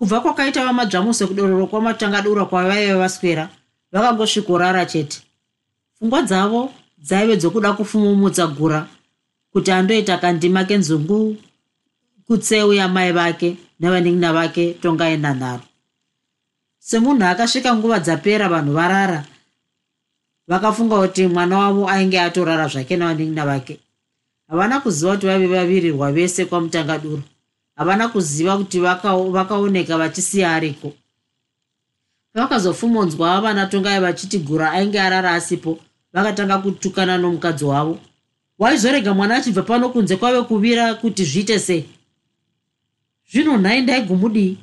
kubva kwakaita vamadzvamuse kudororo kwamatangadura kwavaive vaswera vakangosvikorara chete. Pfungwa dzavo dzaive dzokuda kufumumudza gura kuti andoita kandima kenzungu kutseu yamai vake nevanin'ina vake tongaenda nharo semunhu akasvika nguva dzapera vanhu varara. Vakafunga kuti mwana wavo ainge atorara zvake nevanin'ina vake. Havana kuziva kuti vaive vavirirwa vese kwamutangaduro havana kuziva kuti vakaoneka vachisiya ariko. Pavakazofumonzwa vana tongai vachiti gura ainge arara asipo vakatanga kutukana nomukadzi wavo. Waizorega mwana achibva pano kunze kwave kuvira kuti zviite sei? Zvino nhai ndaigumudii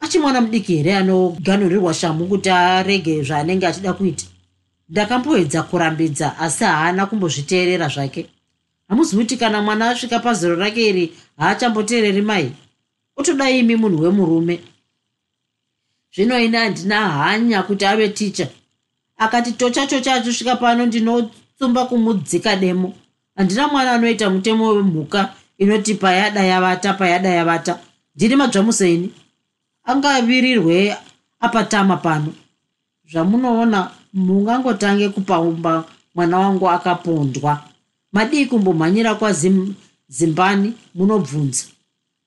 achimwana mudiki here anoganurirwa shamhu kuti arege zvaanenge achida kuita? Ndakamboedza kurambidza asi haana kumbozviteerera zvake hamuzivi kuti kana mwana asvika pazero rake iri haachamboteereri mai. Otoda imi munhu wemurume. Zvino ini handina hanya kuti ave ticha akati tocha chocha achisvika pano ndinotsumba kumudzika demo. Handina mwana anoita mutemo wemhuka inoti payada yavata payada yavata. Ndiri madzvamuseini angavirirwe apatama pano. Zvamunoona mungangotange kupaumba mwana wangu akapondwa madii kumbomhanyira kwazimbani munobvunza.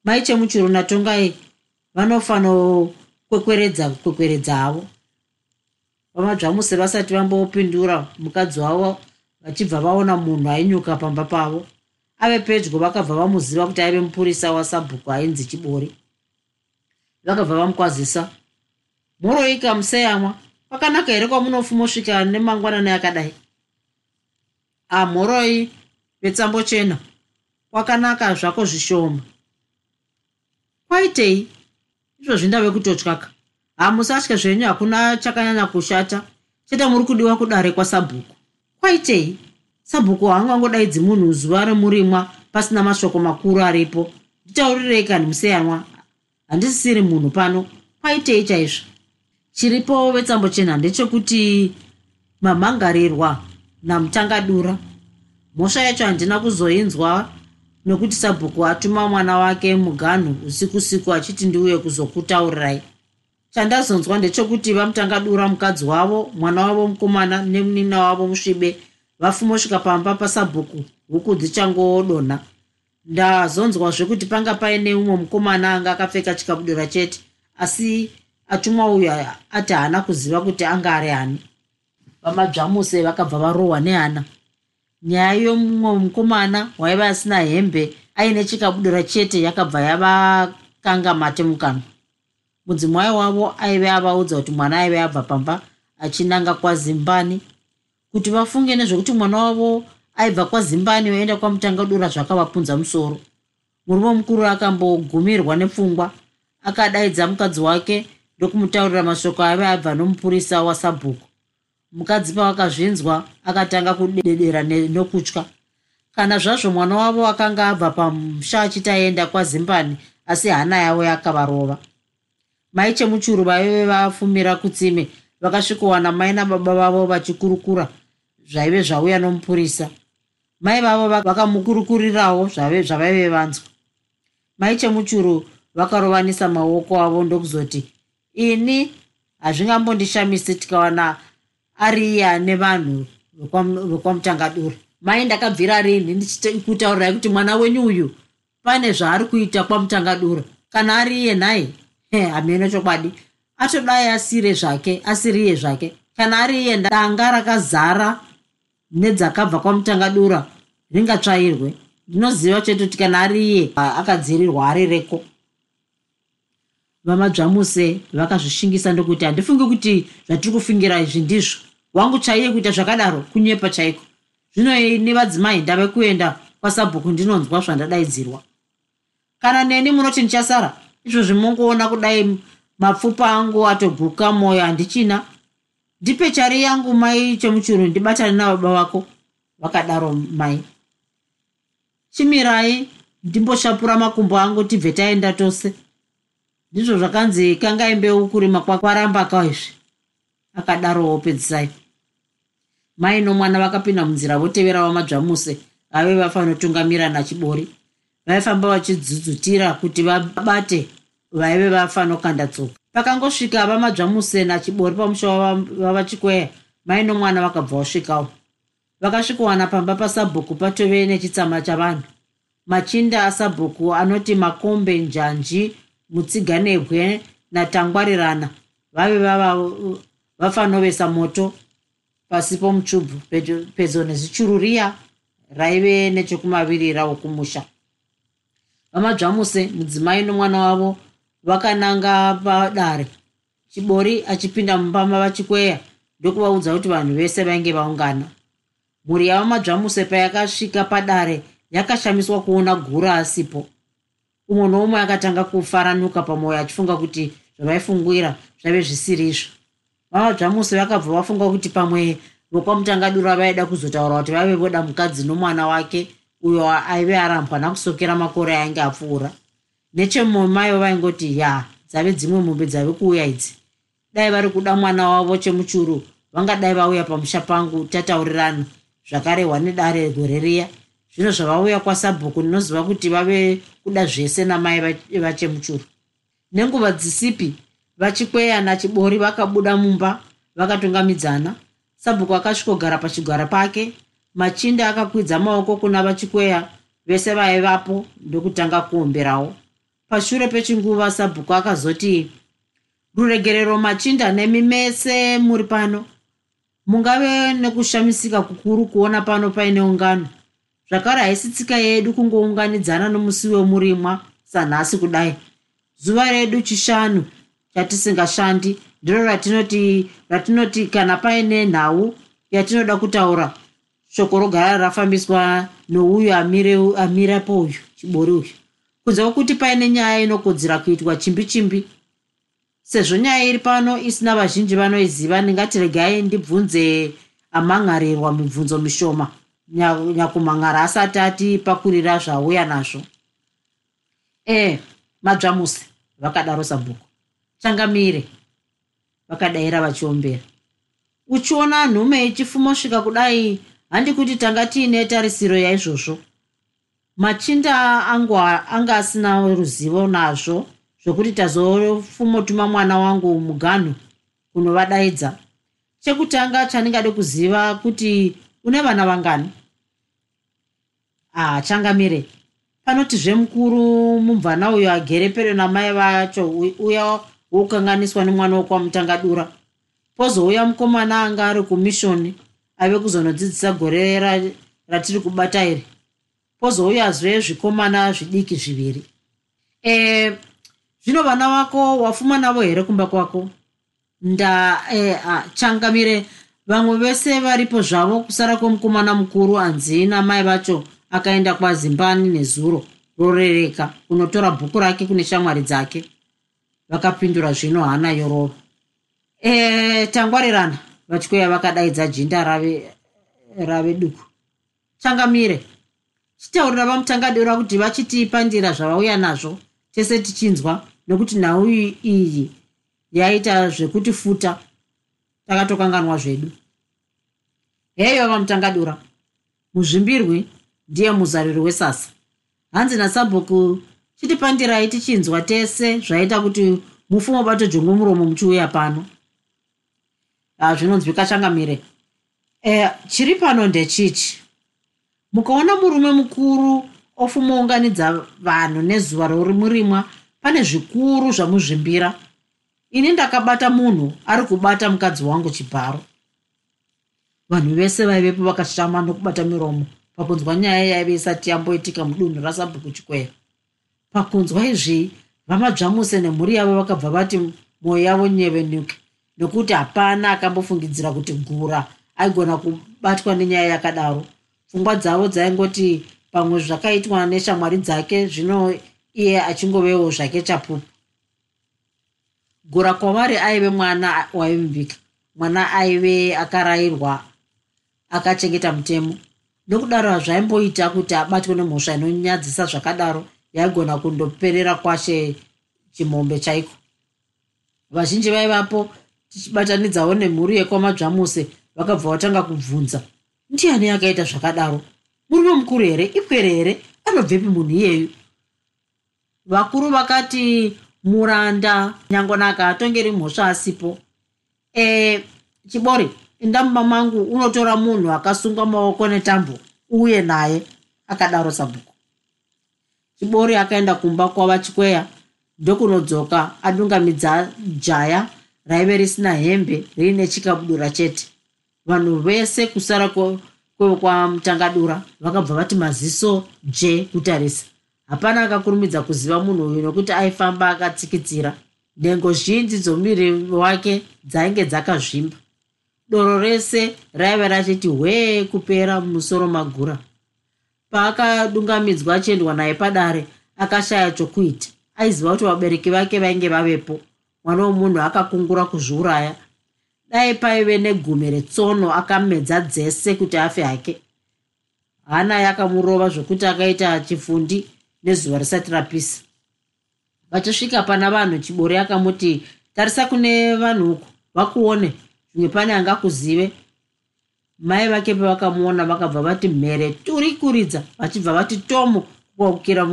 Mai chemuchuru natongai vanofanokwekweredza kwekweredza havo. Vamadzvamuse vasati vambopindura mukadzi wavo vachibva vaona munhu ainyuka pamba pavo. Ave pedyo vakabva vamuziva kuti aive mupurisa wasabhuku ainzi chibori. Vakabva vamukwazisa moroika museyamwa kwakanaka here kwamunofumosvika nemangwanani akadai? Amhoroi vetsambochena kwakanaka zvako zvishoma. Kwaitei? Izvozvi ndave kutotyaka. Hamusatya zvenyu hakuna chakanyanya kushata. Chete muri kudiwa kudare kwasabhuku. Kwaitei? Sabhuku haangangodaidzi munhu zuva remurimwa pasina mashoko makuru aripo. Nditaurirei kani museyanwa handisisiri munhu pano. Kwaitei chaizvo? Chiripo vetsambochena ndechekuti mamhangarirwa namutangadura mhosva yacho handina kuzoinzwa nokuti sabhuku atuma mwana wake muganhu usiku siku achiti ndiuye kuzokutaurirai. Chandazonzwa ndechekuti vamutangadura mukadzi wavo mwana wavo mukomana nemunina wavo musvibe vafumosvika pamba pasabhuku huku dzichangodonha ndazonzwa zvekuti panga paine umwe mukomana anga akapfeka chikabudura chete asi atumwa uyu ati haana kuziva kuti anga ari hani vamadzvamuse vakabva varohwa nehana nyaya yomumwe mukomana waiva asina hembe aine chikabudura chete yakabva yavakanga mate mukano mudzimai wavo aive avaudza kuti mwana aive abva pamba achinanga kwazimbani. Kuti vafunge nezvekuti mwana wavo aibva kwazimbani vaenda kwamutangadura zvakavapunza musoro. Murume mukuru akambogumirwa nepfungwa akadaidza mukadzi wake ndokumutaurira mashoko aive abva nomupurisa wasabhuku mukadzi pavakazvinzwa akatanga kudedera nokutya. Kana zvazvo mwana wavo akanga abva pamusha achiti aenda kwazimbani asi hana yavo yakavarova. Mai chemuchuru vaive vafumira kutsime vakasvikowana mai nababa vavo vachikurukura zvaive zvauya nomupurisa. Mai vavo vakamukurukurirawo zvavaive vanzwa. Mai chemuchuru vakarovanisa maoko avo ndokuzoti ini hazvingambondishamisi tikawana ari iye ane vanhu vekwamutangadura mai ndakabvira rini ndichikutaurirai kuti mwana wenyu uyu pane zvaari kuita kwamutangadura kana ari iye nhaye hamene chokwadi atodai asire zvake asiri iye zvake. Kana ari iye danga rakazara nedzakabva kwamutangadura ringatsvairwe. Ndinoziva chete kuti kana ari iye akadzirirwa ari reko. Vamadzvamuse vakazvishingisa ndokuti handifungi kuti zvatiri kufingira izvi ndizvo wangu chaiye kuita zvakadaro kunyepa chaiko? Zvino nevadzimai ndave kuenda kwasabhuku ndinonzwa zvandadaidzirwa. Kana neni munoti ndichasara izvozvi mongoona kudai mapfupa angu atoguka mwoyo handichina. Ndipe chari yangu mai chemuchuru ndibatane nababa vako vakadaro mai. Chimirai ndimboshapura makumbo angu tibve taenda tose. Ndizvo zvakanzi kangai mbeu kurima kwakwaramba kaizvi akadarowo pedzisai. Mai nomwana vakapinda munzira votevera vamadzvamuse vave vafanotungamira nachibori. Vaifamba vachidzudzutira kuti vabate vaive vafanokanda tsoka. Pakangosvika vamadzvamuse nachibori pamusha vavachikweya mai nomwana vakabva vasvikawo. Vakasvikowana pamba pasabhuku patove nechitsama chavanhu. Machinda asabhuku anoti makombe njanji mutsiganebwe natangwarirana vave vava vafanovesa moto pasi pomutsvubvu pedyo nezichururiya raive nechekumavirira wokumusha vamadzvamuse mudzimai nomwana wavo vakananga padare. Chibori achipinda mumba mavachikweya ndokuvaudza kuti vanhu vese vainge vaungana. Mhuri yavamadzvamuse payakasvika padare yakashamiswa kuona guru asipo. Umwe noumwe akatanga kufaranuka pamwoyo achifunga kuti zvavaifungwira zvaive zvisiri izvo vamadzvamuse vakabva vafunga kuti pamwe vokwamutangadura vaida kuzotaura kuti vaive voda mukadzi nomwana wake uyo aive arambwa nakusokera makore ainge apfuura. Nechemumaivo vaingoti ya dzave dzimwe mombe dzave kuuya idzi. Dai vari kuda mwana wavo chemuchuru vangadai vauya pamusha pangu tataurirana. Zvakarehwa nedare gore riya. Zvino zvavauya kwasabhuku ndinoziva kuti vave kuda zvese namai vachemuchuru. Nenguva dzisipi vachikweya nachibori vakabuda mumba vakatungamidzana sabhuku akasvikogara pachigara pake. Machinda akakwidza maoko kuna vachikweya vese vaivapo ndokutanga kuomberawo. Pashure pechinguva sabhuku akazoti ruregerero machinda nemi mese muri pano. Mungave nekushamisika kukuru kuona pano paine ungano. Zvakare haisi tsika yedu kungounganidzana nomusi wemurimwa sanhasi kudai. Zuva redu chishanu chatisingashandi ndiro ratinoti ratinoti kana paine nhau yatinoda kutaura shoko rogara rafambiswa nouyo amire amirapo uyu chibori uyu. Kunze kwokuti paine nyaya inokodzera kuitwa chimbi chimbi sezvo nyaya iri pano isina vazhinji vanoiziva ndingatiregai ndibvunze amangarirwa mibvunzo mishoma nyakumangara asati atipakurira zvauya nazvo. E madzvamuse vakadaro sabhuku changamire vakadayira vachiombera. Uchiona nhume ichifuma usvika kudai handi kuti tanga tiine tarisiro yaizvozvo. Machinda angu anga asina ruzivo nazvo zvokuti tazofumotuma mwana wangu muganhu kunovadaidza. Chekutanga chandingade kuziva kuti une vana vangani? Ah changamire panoti zvemukuru mumvana uyo agere pero namai vacho uya woukanganiswa nemwana wokwamutangadura pozouya mukomana anga ari kumishoni ave kuzonodzidzisa gore ratiri kubata iri pozouyazve zvikomana zvidiki zviviri. E, zvino vana vako wafuma navo here kumba kwako? Nda e, a, changamire vamwe vese varipo zvavo kusara kwemukomana mukuru hanzi namai vacho akaenda kwazimbani nezuro. Rorereka kunotora bhuku rake kune shamwari dzake vakapindura zvino hana yorova. E, tangwarirana vatykweya vakadaidza jinda rave, rave duku. Changamire. Chitaurira vamutangadora kuti vachitipandira zvavauya nazvo tese tichinzwa nokuti nhau iyi yaita zvekuti futa takatokanganwa zvedu. Heyo vamutangadura muzvimbirwi ndiye muzariro wesasa. Hanzi nasabhuku chitipandirai tichinzwa tese zvaita kuti mufumo batojongwe muromo muchiuya pano. Zvinonzwika changamire e, chiri pano ndechiti mukaona murume mukuru ofumaunganidza vanhu nezuva romurimwa pane zvikuru zvamuzvimbira. Ini ndakabata munhu ari kubata mukadzi wangu chibharo. Vanhu vese vaivepo vakashama nokubata miromo pakunzwa nyaya yaive isati yamboitika mudunhu rasabhuku chikwera pakunzwa izvi vamadzvamuse nemhuri yavo vakabva vati mwoyo yavo nyevenuke. Nokuti hapana akambofungidzira kuti gura aigona kubatwa nenyaya yakadaro. Pfungwa dzavo dzaingoti pamwe zvakaitwa neshamwari dzake zvino iye achingovewo zvake chapupu. Gura kwavari aive mwana waimbika mwana aive akarayirwa akachengeta mutemo. Nokudaro hazvaimboita kuti abatwe nemhosva inonyadzisa zvakadaro yaigona kundoperera kwashe chimombe chaiko? Vazhinji vaivapo tichibatanidzawo nemhuri yekwamadzvamuse vakabva vatanga kubvunza ndiani akaita zvakadaro? Murume mukuru here? Ipwere here? Anobvepi munhu iyeyu? Vakuru vakati muranda nyangonaka atongeri mhosva asipo. E chibori indamuma mangu unotora munhu akasungwa maoko netambo uye naye akadaro sabhuku chibori akaenda kumba kwava chikweya ndokunodzoka adungamidza jaya raive risina hembe riine chikabudura chete. Vanhu vese kusara kwekwamutangadura vakabva vati maziso je kutarisa. Hapana akakurumidza kuziva munhu uyu nokuti aifamba akatsikitsira nhengo zhinji dzomuviri wake dzainge dzakazvimba. Doro rese raiva rachiti hwee kupera mumusoro magura paakadungamidzwa achiendwa naye padare akashaya chokuita. Aiziva kuti vabereki vake vainge vavepo. Mwana womunhu akakungura kuzviuraya. Dai paive negume retsono akamedza dzese kuti afe hake. Hana yakamurova zvokuti akaita chifundi nezuva risati rapisa. Vachisvika pana vanhu chibori akamuti tarisa kune vanhuko vakuone. Zvimwe pane angakuzive mai vake pavakamuona vakabva vati mhere turikuridza. Vachibva vati tomo kukwakukira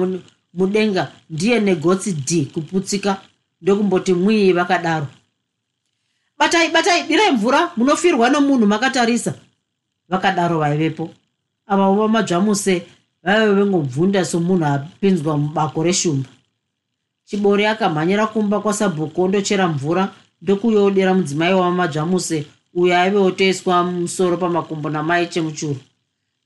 mudenga. Ndiye negotsi d kuputsika. Ndokumboti mwii vakadaro. Batai batai dirai mvura. Munofirwa nomunhu makatarisa. Vakadaro vaivepo. Ava vamadzvamuse vaive vengobvunda somunhu apinzwa mubako reshumba. Chibori akamhanyira kumba kwasabhuku ondochera mvura ndokuyodera mudzimai wamadzvamuse uyo aive otoiswa musoro pamakumbo namai chemuchuru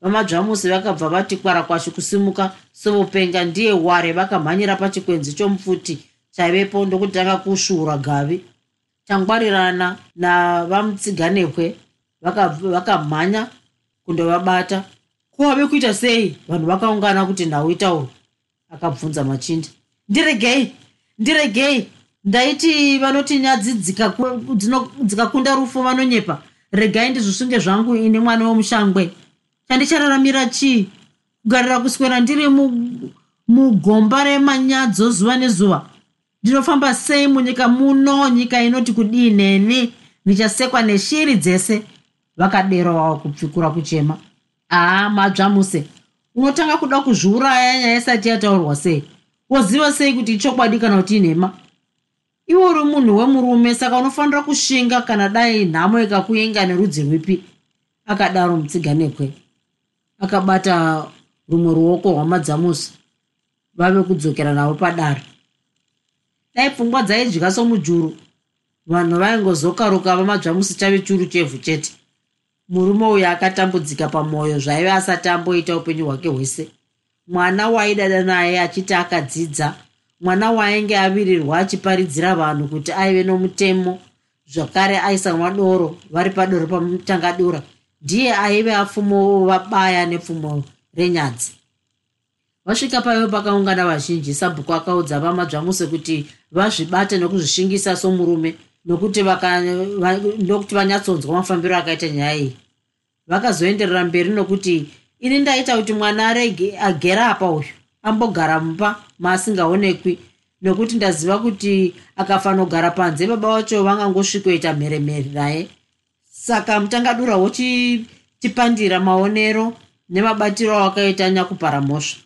vamadzvamuse vakabva vati kwara kwacho kusimuka sovopenga ndiye ware vakamhanyira pachikwenzi chomupfuti chaivepo ndokutanga kusvuura gavi. Tangwarirana navamutsiganekwe vakamhanya vaka kundovabata kuwave kuita sei? Vanhu vakaungana kuti nhau itauro akabvunza machinda. Ndiregei! Ndiregei ndaiti vanoti nyadzi dzikakunda rufu vanonyepa. Regai ndizvisunge zvangu ine mwana womushangwe. Chandichararamira chii? Kugarira kuswera ndiri mugomba remanyadzo zuva nezuva. Ndinofamba sei munyika muno nyika inoti kudii neni? Ndichasekwa neshiri dzese. Vakaderowawo kupfikura kuchema. Haa madzvamuse. Unotanga kuda kuzviuraya nyaya isati yataurwa sei? Woziva sei kuti ichokwadi kana kuti inhema iwe uri munhu wemurume saka unofanira kushinga kana dai nhamo ikakuinga nerudzi rwipi? Akadaro mutsiganekwe. Akabata rumwe ruoko rwamadzamusi vave kudzokera navo padare. Dai pfungwa dzaidya somujuru. Vanhu vaingozokaruka vamadzvamusi chave churu chevhu chete. Murume uyu akatambudzika pamwoyo zvaive asati amboita upenyu hwake hwese. Mwana waaidada naye achiti akadzidza mwana waainge avirirwa achiparidzira vanhu kuti aive nomutemo zvakare aisamwa doro vari padoro pamutangadura ndiye aive apfumo vabaya nepfumo renyadzi. Vasvika paive pakaungana vazhinji sabhuku akaudza vamadzvamuse kuti vazvibate nokuzvishingisa somurume nokuti ndokuti vanyatsonzwa mafambiro akaita nyaya iyi. Vakazoenderera mberi nokuti ini ndaita kuti mwana arege agera apa uyu ambogara mumba maasingaonekwi. Nokuti ndaziva kuti akafanogara panze baba vacho vangangosvikoita mheremhere naye. Saka mutangadura wochitipandira maonero nemabatiro awakaita nyakupara mhosva.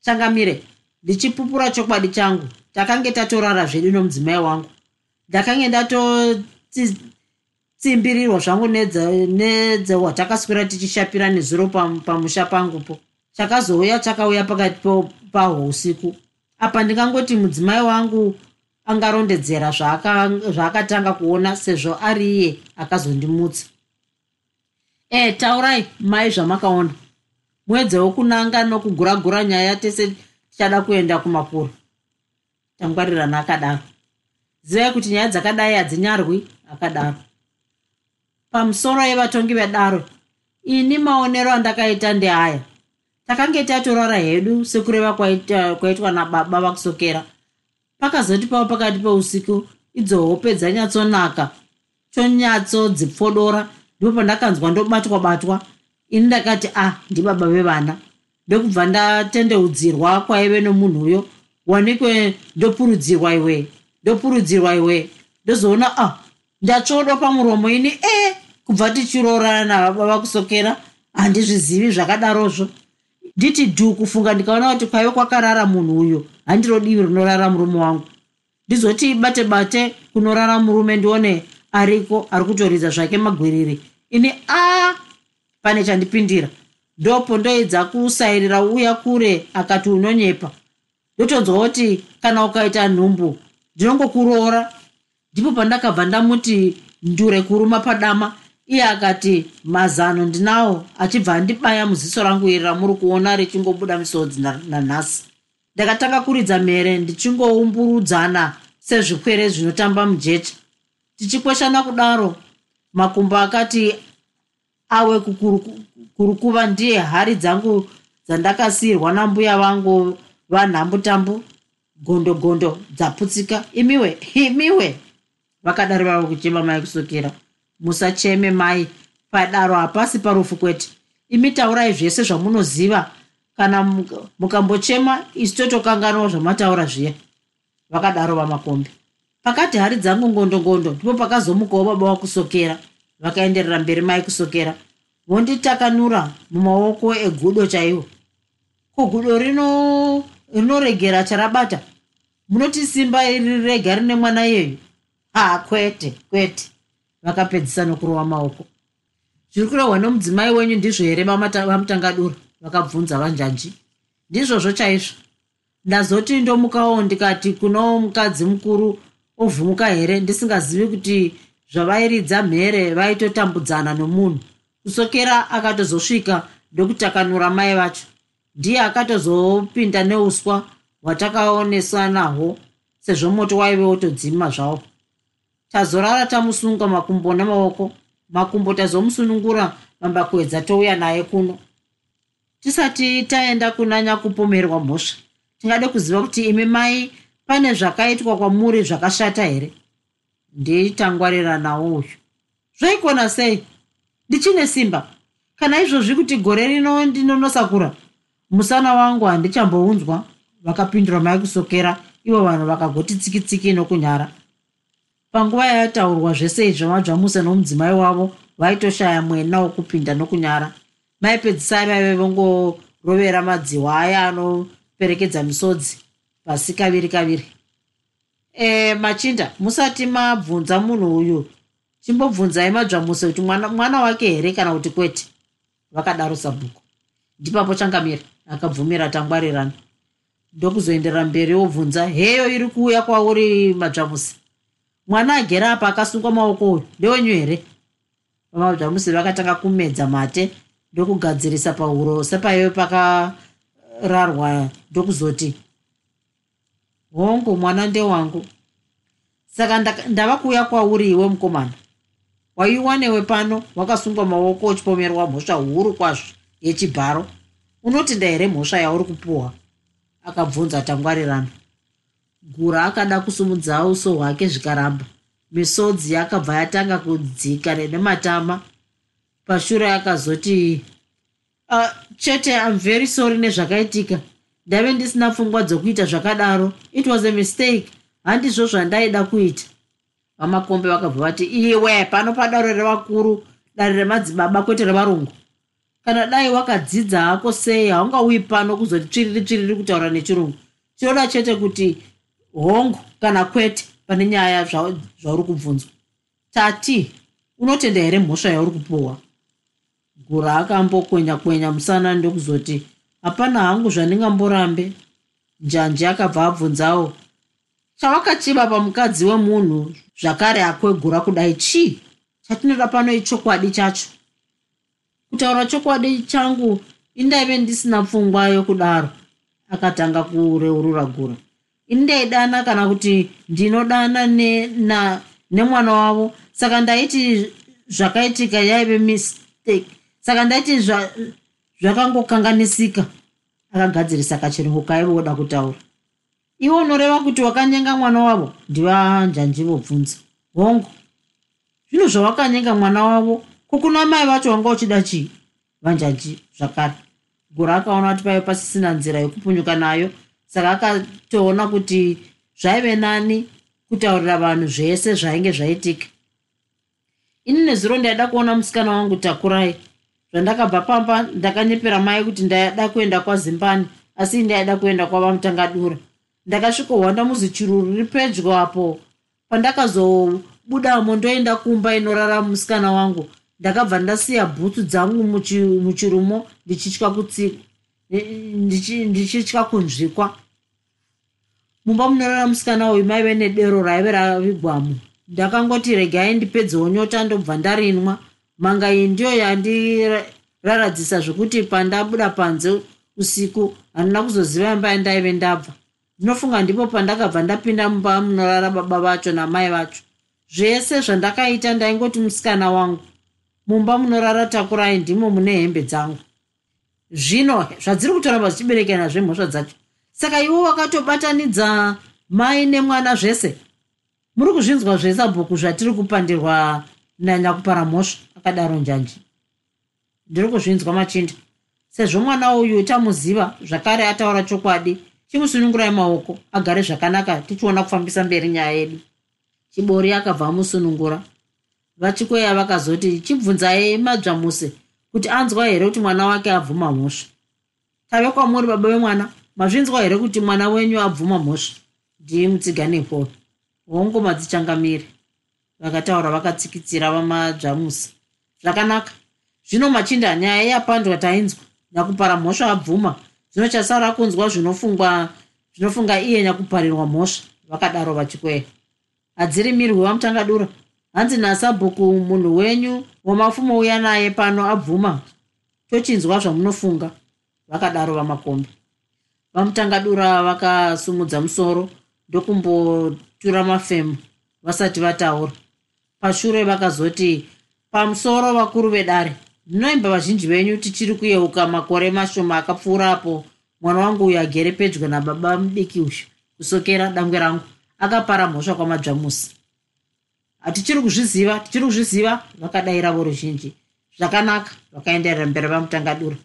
Changamire ndichipupura chokwadi changu. Takange tatorara zvedu nomudzimai wangu. Ndakange ndatotsimbirirwa zvangu nedzehwatakaswera tichishapira nezuro pamusha pangupo chakazouya chakauya pakati pahousiku apa ndingangoti mudzimai wangu angarondedzera zvaakatanga kuona sezvo ari iye akazondimutsa. E taurai mai zvamakaona. Mwedzi wokunanga nokuguragura nyaya tese tichada kuenda kumakuru. Tangwarirana akadaro. Zivai kuti nyaya dzakadai hadzinyarwi akadaro. Pamusoro yevatongi vedaro ini maonero andakaita ndeaya takange tatorara hedu sekureva kwaitwa nababa vakusokera. Pakazoti pavo pakati peusiku idzo hope dzanyatsonaka. Chonyatsodzipfodora ndipo pandakanzwa ndobatwa batwa ini ndakati ah, ndibaba vevana. Ndokubva ndatendeudzirwa kwaive nomunhuyo. Wanikwe ndopurudzirwa iwe ndopurudzirwa iwe. Ndozoona ah, ndatsvodwa pamuromo ini e kubva tichirorana navaba vakusokera. Handizvizivi zvakadarozvo nditi dhu kufunga ndikaona kuti kwaive kwakarara munhu uyo handiro divi rinorara murume wangu. Ndizoti bate bate kunorara murume ndione ariko ari kutoridza zvake magwiriri ini a pane chandipindira. Ndopo ndoedza kusairira uya kure akati unonyepa. Ndotonzwa kuti kana ukaita nhumbu ndinongokuroora. Ndipo pandakabva ndamuti ndure kuruma padama iye akati mazano ndinawo. Achibva andibaya muziso rangu iri ramuri kuona richingobuda misodzi nanhasi ndakatanga kuridza mhere ndichingoumburudzana sezvikwere zvinotamba mujecha. Tichikweshana kudaro. Makumbo akati awe kukurukuva ndiye hari dzangu dzandakasiyirwa nambuya vangu vanhambutambu gondogondo dzaputsika. Imiwe imiwe. Vakadari vava kuchema mai kusokera musacheme mai. Padaro hapasi parufu kwete. Imi taurai zvese zvamunoziva. Kana mukambochema isi totokanganwa zvamataura zviya. Vakadaro vamakombe pakati hari dzangu ngondongondo ndipo pakazomukawo baba wakusokera vakaenderera mberi mai kusokera. Vonditakanura mumaoko egudo chaiwo. Ko gudo rino rinoregera charabata? Munoti simba iri rega rine mwana iyeyu? Ha kwete kwete vakapedzisa nokurova maoko. Zviri kurehwa nomudzimai wenyu ndizvo here vamutangadura vakabvunza vanjanji. Ndizvozvo chaizvo. Ndazoti ndomukawo ndikati kuno mukadzi mukuru ovhumuka here? Ndisingazivi kuti zvavairidza mhere vaitotambudzana nomunhu. Kusokera akatozosvika ndokutakanura mai vacho. Ndiye akatozopinda neuswa hwatakaonesa nahwo sezvo moto waive wotodzima zvavo tazorara tamusunga makumbo nemaoko makumbo tazomusunungura mambakwedza touya naye kuno. Tisati taenda kunanya kupomerwa mhosva. Tingade kuziva kuti imi mai pane zvakaitwa kwamuri zvakashata here? Nditangwarira uyu. Zvaikona sei? Ndichine simba. Kana izvozvi kuti gore rino ndinonosakura musana wangu handichambounzwa vakapindura mai kusokera ivo vanhu vakagoti tsikitsiki nokunyara panguva yataurwa zvese izvo madzvamuse nomudzimai wavo vaitoshaya mwena wokupinda nokunyara. Maipedzisai vaive vongorovera madziwa aya anoperekedza misodzi pasi kaviri kaviri. E, machinda musati mabvunza munhu uyu chimbobvunzai madzvamuse kuti mwana, mwana wake here kana kuti kwete? Vakadaro sabhuku. Ndipapo changamira akabvumira tangwarirana ndokuzoenderera mberi wobvunza heyo iri kuuya kwauri madzvamuse mwana agere apa akasungwa maoko uyu ndewenyu here? Vamadzvamusi vakatanga kumedza mate ndokugadzirisa pahuro sepaive pakararwa ndokuzoti hongu mwana ndewangu. Saka ndava kuuya kwauri iwe mukomana. Waiwanewe pano wakasungwa maoko uchipomerwa mhosva huru kwazvo yechibharo. Unotinda here mhosva yauri kupuhwa akabvunza tangwarirano gura akada kusumudza uso hwake zvikaramba. Misodzi yakabva yatanga kudzika nematama. Pashure akazoti uh, chete am very sorry nezvakaitika. Ndave ndisina pfungwa dzokuita zvakadaro. It was a mistake. Handizvo zvandaida kuita. Vamakombe vakabva vati iwe pano padaro revakuru dare remadzibaba kwete revarungu. Kana dai wakadzidza hako sei haungauyi pano kuzoti tsviriri tsviriri kutaura nechirungu. Tinoda chete kuti hongu kana kwete pane nyaya zvauri kubvunzwa. Tati unotenda here mhosva yauri kupuhwa? Gura akambokwenya kwenya musana ndokuzoti hapana hangu zvandingamborambe njanji akabva abvunzawo chawakachiva pamukadzi wemunhu zvakare akwegura kudai chii? Chatinoda pano ichokwadi chacho. Kutaura chokwadi changu indaive ndisina pfungwa yokudaro akatanga kureurura gura ini ndaidana kana kuti ndinodana nemwana wavo. Saka ndaiti zvakaitika yaive mistake. Saka ndaiti zvakangokanganisika. Akagadzirisa kachirungu kaivoda kutaura. Iwe unoreva kuti wakanyenga mwana wavo ndivanjanji vobvunza. Hongu zvinhu zvawakanyenga mwana wavo kukuna mai vacho wanga uchida chii? Vanjanji zvakare. Gura akaona kuti paive pasisina nzira yekupunyuka nayo saka akatoona kuti zvaive nani kutaurira vanhu zvese zvainge zvaitika. Ini nezuro ndaida kuona musikana wangu takurai. Zvandakabva pamba ndakanyepera mai kuti ndaida kuenda kwazimbani asi ndaida kuenda kwavamutangadura ndakasvikohwanda muzi chiruru riri pedyo apo pandakazobudamo ndoenda kumba inorara musikana wangu. Ndakabva ndasiya bhutsu dzangu muchirumo ndichitya kutsika ndichitya kunzvikwa mumba munorara musikana uyu maive nedero raive ravigwamo ndakangoti regai ndipedzewo nyota ndobva ndarinwa. Manga iyi ndiyo yandiraradzisa zvokuti pandabuda panze usiku handina kuzoziva imba yandaive ndabva. Ndinofunga ndipo pandakabva ndapinda mumba munorara baba vacho namai vacho. Zvese zvandakaita ndaingoti musikana wangu. Mumba munorara takurai ndimo mune hembe dzangu. Zvino zvadziri kutoramba zvichiberekera nazvemhosva dzacho saka iwo wakatobatanidza mai nemwana zvese muri kuzvinzwa zvesabhuku zvatiri kupandirwa nanyakupara mhosva akadaro njanji. Ndiri kuzvinzwa machinda. Sezvo mwana uyu tamuziva zvakare ataura chokwadi chimusunungurai maoko agare zvakanaka tichiona kufambisa mberi nyaya yedu. Chibori akabva amusunungura. Vachikweya vakazoti chibvunzai madzvamuse kuti anzwa here kuti mwana wake abvuma mhosva? Tave kwamuri baba vemwana mazvinzwa here kuti mwana wenyu abvuma mhosva? Ndii mutsiganeporo hongu madzichangamiri vakataura vakatsikitsira vamadzvamusi. Zvakanaka. Zvino machinda nyaya yapandwa tainzwa nyakupara mhosva abvuma zvino chasara kunzwa zvinofungwa zvinofunga iye nyakuparirwa mhosva vakadaro vachikweya hadziri mirwi wamutangadura hanzi nasabhuku munhu wenyu wamafumo uya naye pano abvuma tochinzwa zvamunofunga vakadaro vamakombe vamutangadura vakasumudza musoro ndokumbotura mafemu vasati vataura. Pashure vakazoti pamusoro vakuru vedare ndinoimba vazhinji venyu tichiri kuyeuka makore mashoma akapfuurapo mwana wangu uyu agere pedyo nababa mudiki uyu. Kusokera dangwe rangu akapara mhosva kwamadzvamusi. Hatichiri kuzviziva tichiri kuzviziva vakadayira vo ruzhinji zvakanaka vakaenderera mberi vamutangadura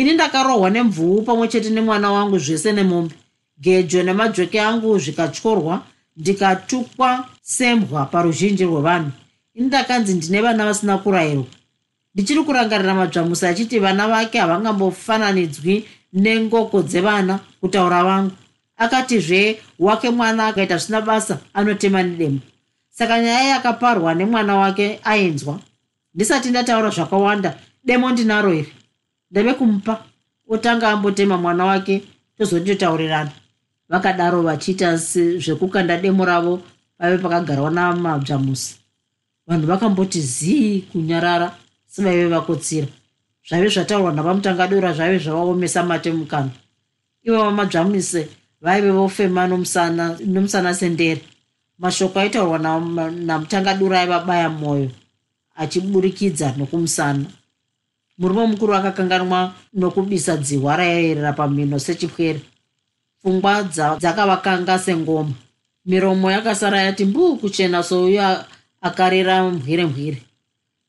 ini ndakarohwa nemvuu pamwe chete nemwana wangu zvese nemombe. Gejo nemajoke angu zvikatyorwa ndikatukwa sembwa paruzhinji rwevanhu. Ini ndakanzi ndine vana vasina kurayirwa. Ndichiri kurangarira madzvamusi achiti vana vake havangambofananidzwi nengoko dzevana kutaura vangu. Akatizve wake mwana akaita zvisina basa anotema nedemo. Saka nyaya yakaparwa nemwana wake ainzwa. Ndisati ndataura zvakawanda demo ndinaro iri ndave kumupa. Otanga ambotema mwana wake tozototaurirana vakadaro vachiita zvekukanda demo ravo pave pakagarwa namabvamusi vanhu vakamboti zii kunyarara sevaive vakotsira. Zvaive zvataurwa navamutangadura zvaive zvavaomesa mate mukana. Ivo vamadzvamise vaive vofema nomusana, nomusana sendere. Mashoko aitaurwa namutangadura aivabaya mwoyo achiburikidza nokumusana murume mukuru akakanganwa nokubisa dzihwa raiyerera pamhino sechipwere. Pfungwa dzakavakanga sengoma. Miromo yakasara yati mbuu kuchena souyo akarera mbwire mbwire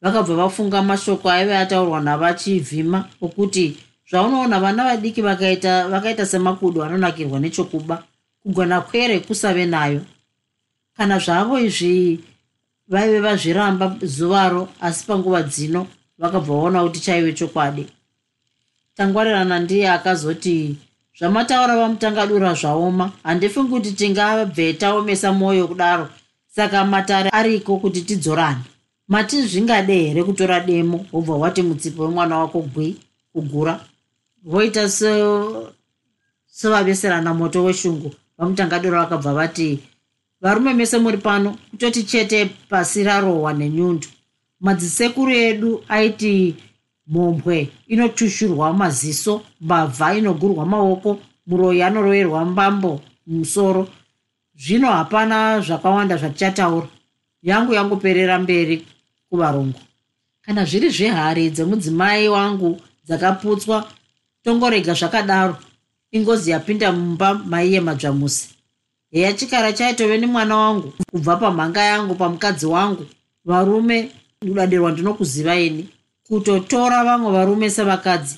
vakabva vafunga mashoko aive ataurwa navachivhima okuti zvaunoona vana vadiki vakaita, vakaita semakudu anonakirwa nechokuba kugona kwere kusave nayo. Kana zvavo izvi vaive vazviramba zuvaro asi panguva dzino vakabva vaona kuti chaive chokwadi. Tangwarirana ndiye akazoti zvamataura vamutangadura zvaoma handifungi kuti tingabve taomesa mwoyo kudaro saka matare ariko kuti tidzorane. Mati zvingade here kutora demo wobva wati mutsipo wemwana wako gwi kugura? Voita sevaveserana moto weshungu. Vamutangadura vakabva vati varume mese muri pano kutoti chete pasi rarohwa nenyundo madzisekuru edu aiti mhombwe inotushurwa maziso mbavha inogurwa maoko muroyi anoroverwa mbambo mumusoro. Zvino hapana zvakawanda zvatichataura yangu yangoperera mberi kuvarongo kana zviri zvehari dzemudzimai wangu dzakaputswa tongorega zvakadaro. Ingozi yapinda mumba maiye madzvamusi heya chikara chaitove nemwana wangu kubva pamhanga yangu pamukadzi wangu varume udadirwa ndinokuziva ini kutotora vamwe varume sevakadzi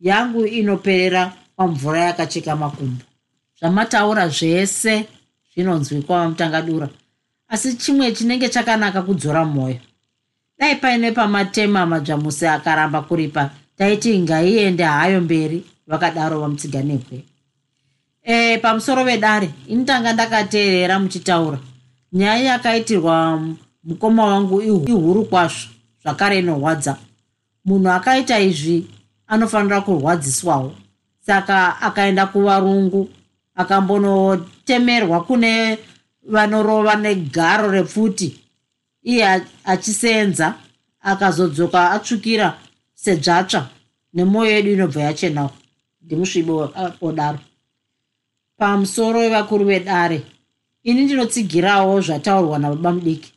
yangu inoperera pamvura yakacheka makumbo. Zvamataura zvese zvinonzwikwa vamutangadura asi chimwe chinenge chakanaka kudzora mwoyo. Dai paine pamatema madzvamusi akaramba kuripa taiti ngaiende hayo mberi vakadaro vamutsiganebwe e, pamusoro vedare ini tanga ndakateerera muchitaura. Nyaya yakaitirwa mukoma wangu ihuru kwazvo zvakare inorwadza munhu akaita izvi anofanira kurwadziswawo saka akaenda kuvarungu akambonotemerwa kune vanorova negaro repfuti. Iye achisenza akazodzoka atsvukira sedzvatsva nemwoyo yedu inobva yachenawo ndimusvibo odaro pamusoro wevakuru vedare ini ndinotsigirawo zvataurwa nababa mudiki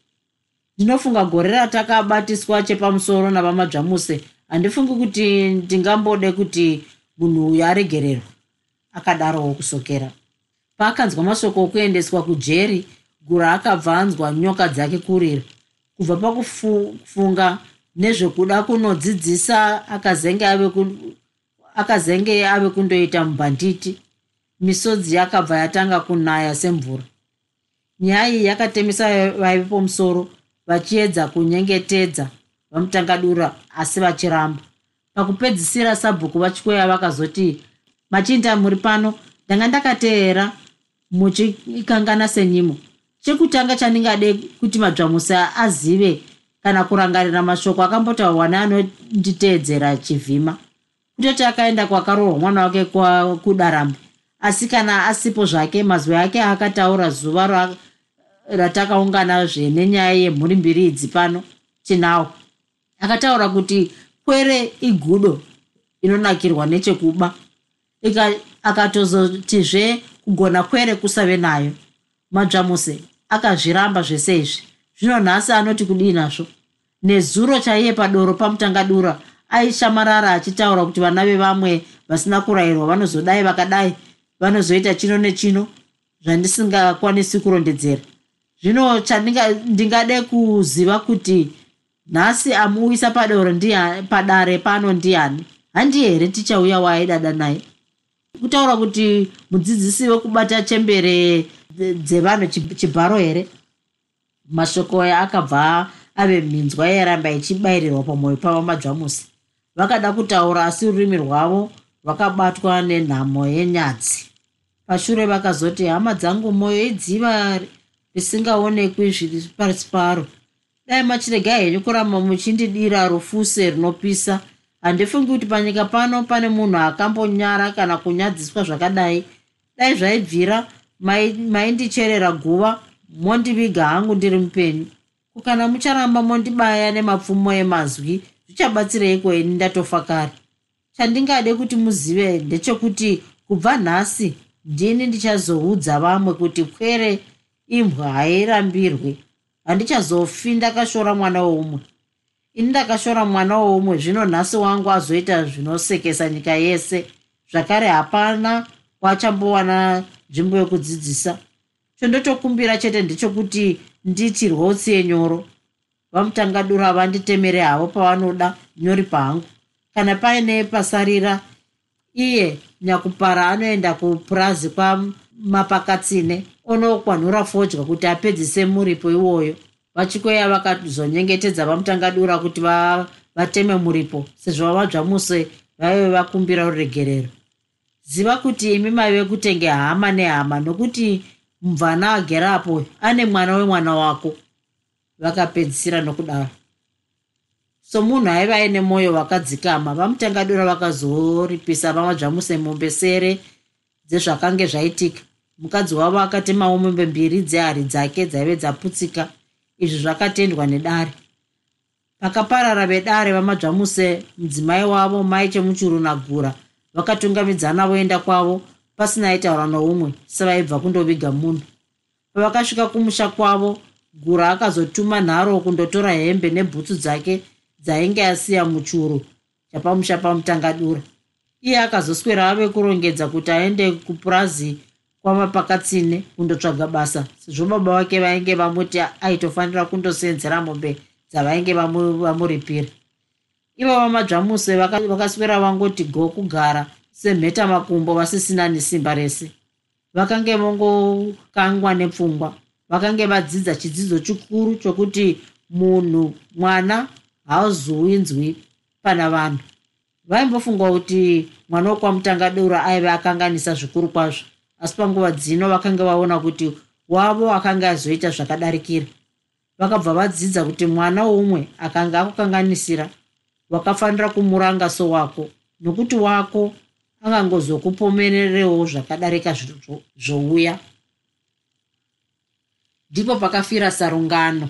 ndinofunga gore ratakabatiswa chepamusoro navamadzvamuse. Handifungi kuti ndingambode kuti munhu uyu aregererwa akadarowo kusokera. Paakanzwa mashoko okuendeswa kujeri gura akabva anzwa nyoka dzake kurira. Kubva pakufunga nezvekuda kunodzidzisa akazenge ave akazenge ave kundoita mubhanditi. Misodzi yakabva yatanga kunaya semvura. Nyaya iyi yakatemesa vaivepo musoro vachiedza kunyengetedza vamutangadura asi vachiramba. Pakupedzisira sabhuku vachikweya vakazoti machinda muri pano. Ndanga ndakateera muchikangana senyimo. Chekutanga chandingade kuti madzvamusa azive kana kurangarira mashoko akambotaurwa neanonditeedzera chivhima. Kutoti akaenda kwakarohwa mwana wake kudaramba asi kana asipo zvake mazwi ake akataura zuva ratakaunganazve nenyaya yemhuri mbiri idzi pano tinawo akataura kuti kwere igudo inonakirwa nechekuba. Akatozotizve kugona kwere kusave nayo. Madzvamuse akazviramba zvese izvi. Zvino nhasi anoti kudii nazvo? Nezuro chaiye padoro pamutangadura aishamarara achitaura kuti vana vevamwe vasina kurayirwa vanozodai vakadai vanozoita chino nechino zvandisingakwanisi kurondedzera zvino chandingade kuziva kuti nhasi amuuyisa padoro padare pano ndiani handi here tichauya waaidada naye? Kutaura kuti mudzidzisi wekubata chembere dzevanhu chibharo here? Mashoko aya akabva ave minzwa yairamba ichibayirirwa pamwoyo pavo madzvamusi vakada kutaura asi rurimi rwavo rwakabatwa nenhamo yenyadzi. Pashure vakazoti hama dzangu mwoyo idziva risingaonekwi zviri pasi paro. Dai machirega henyu kuramba muchindidira rufuse runopisa handifungi kuti panyika pano pane munhu akambonyara kana kunyadziswa zvakadai. Dai zvaibvira maindicherera guva mondiviga hangu ndiri mupenyu. Kukana mucharamba mondibaya nemapfumo emazwi zvichabatsireiko ini ndatofa kare? Chandingade kuti muzive ndechekuti kubva nhasi ndini ndichazoudza vamwe kuti kwere imbwa hairambirwe handichazofi ndakashora mwana woumwe. Ini ndakashora mwana woumwe zvino nhasi wangu azoita zvinosekesa nyika yese. Zvakare hapana wachambowana nzvimbo yekudzidzisa. Chondotokumbira chete ndechekuti nditi rwotsi yenyoro. Vamutangadura vanditemere havo pavanoda nyori pangu. Kana paine pasarira iye nyakupara anoenda kupurazi kwamapakatsine onokwanhura fodya kuti apedzise muripo iwoyo. Vachikweya vakazonyengetedza vamutangadura kuti vateme muripo sezvo vamadzvamuse vaive vakumbira ruregerero. Ziva kuti imi maive kutenge hama nehama nokuti mubvana agerapo ane mwana wemwana wako. Vakapedzisira nokudaro. Somunhu aiva aine mwoyo wakadzikama vamutangadura vakazoripisa vamadzvamuse mombe sere dzezvakange zvaitika mukadzi wavo akatemawo mombe mbiri dzehari dzake dzaive dzaputsika izvi zvakatendwa nedare. Pakaparara vedare vamadzvamuse mudzimai wavo mai chemuchuru nagura vakatungamidzana voenda kwavo pasina aitaura noumwe sevaibva kundoviga munhu. Pavakasvika kumusha kwavo gura akazotuma nharo kundotora hembe nebhutsu dzake dzainge asiya muchuru chapamusha pamutangadura. Iye akazoswera ave kurongedza kuti aende kupurazi kwamapakatsine kundotsvaga basa. Sezvo baba vake vainge vamuti aitofanira kundoseenzera mombe dzavainge vamuripira. Ivo vamadzvamuse vakaswera vangoti go kugara semheta makumbo vasisina nesimba rese. Vakange vongokangwa nepfungwa vakange vadzidza chidzidzo chikuru chokuti munhu mwana haazowinzwi pana vanhu. Vaimbofungwa kuti mwana wokwamutanga dura aive akanganisa zvikuru kwazvo asi panguva dzino vakanga vaona kuti wavo akanga azoita zvakadarikira vakabva vadzidza kuti mwana woumwe akanga akukanganisira wakafanira kumuranga sowako nokuti wako angangozokupomererewo zvakadarika zvouya. Ndipo pakafira sarungano